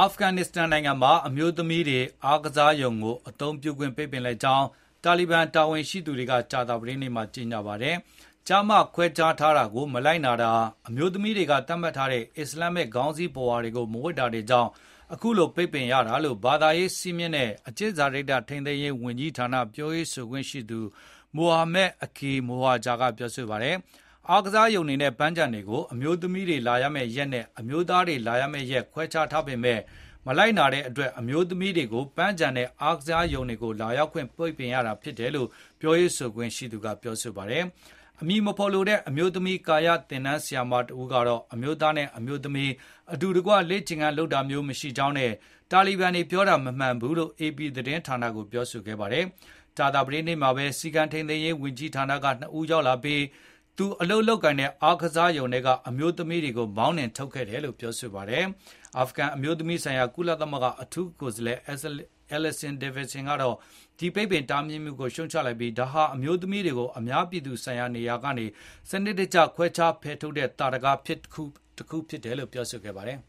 အာဖဂန်နစ္စတန်နိုင်ငံမှာ အမျိုးသမီးတွေ အားကစားရုံကို အသုံးပြုခွင့် ပိတ်ပင်လိုက်ကြောင်း တာလီဘန် တာဝန်ရှိသူတွေက ကြာသပတေးနေ့မှာ ကြေညာပါတယ်။ကျား မ ခွဲခြားထားတာကို မလိုက်နာတာ၊အမျိုးသမီးတွေက သတ်မှတ်ထားတဲ့ အစ္စလာမ်မစ်ခေါင်းစည်းပုဝါတွေကို မဝတ်တာတွေကြောင့် အခုလို ပိတ်ပင်ရတာလို့ ဘာသာရေးစည်းမျဉ်းနဲ့ အကျင့်စာရိတ္တ ထိန်းသိမ်းရေး ဝန်ကြီးဌာန ပြောရေးဆိုခွင့်ရှိသူ Mohammad Akif Mohajer ကပြောပါတယ်။ အားကစားရုံတွေနဲ့ ပန်းခြံတွေကို အမျိုးသမီးတွေလာရမယ့်ရက်နဲ့ အမျိုးသားတွေလာရမယ့်ရက် ခွဲခြားထားပေမဲ့မလိုက်နာတဲ့အတွက် အမျိုးသမီးတွေကို ပန်းခြံနဲ့ အားကစားရုံတွေကို လာရောက်ခွင့် ပိတ်ပင်ရတာဖြစ်တယ်လို့ ပြောရေးဆိုခွင့်ရှိသူက ပြောပါတယ်။အမည်မဖေါ်လိုတဲ့ အမျိုးသမီး ကာယသင်တန်းဆရာမတဦးကတော့ အမျိုးသားနဲ့ အမျိုးသမီး အတူတကွ လေ့ကျင့်ခန်းလုပ်တာမျိုး မရှိကြောင်းနဲ့ တာလီဘန်တွေပြောတာ မမှန်ဘူးလို့ AP သတင်းဌာနကို ပြောဆိုခဲ့ပါတယ်။ကြာသပတေးနေ့မှာပဲ စည်းကမ်းထိန်းသိမ်းရေး ဝန်ကြီးဌာနက ၂ ဦးရောက်လာပြီး သူအလုပ်လုပ်ကိုင်တဲ့အားကစားရုံထဲကအမျိုးသမီးတွေကိုမောင်းနှင်ထုတ်ခဲ့တယ်လို့ပြောပါတယ်။အာဖဂန်အမျိုးသမီးဆိုင်ရာကုလသမဂ္ဂအထူးကိုယ်စားလှယ် Alison Davidian ကတော့ဒီပိတ်ပင်တားမြစ်မှုကိုရှုတ်ချလိုက်ပြီးဒါဟာအမျိုးသမီးတွေကိုအများပြည်သူဆိုင်ရာနေရာကနေစနစ်တကျခွဲခြားဖယ်ထုတ်တဲ့သာဓကတခုဖြစ်တယ်လို့ပြောဆိုခဲ့ပါတယ်။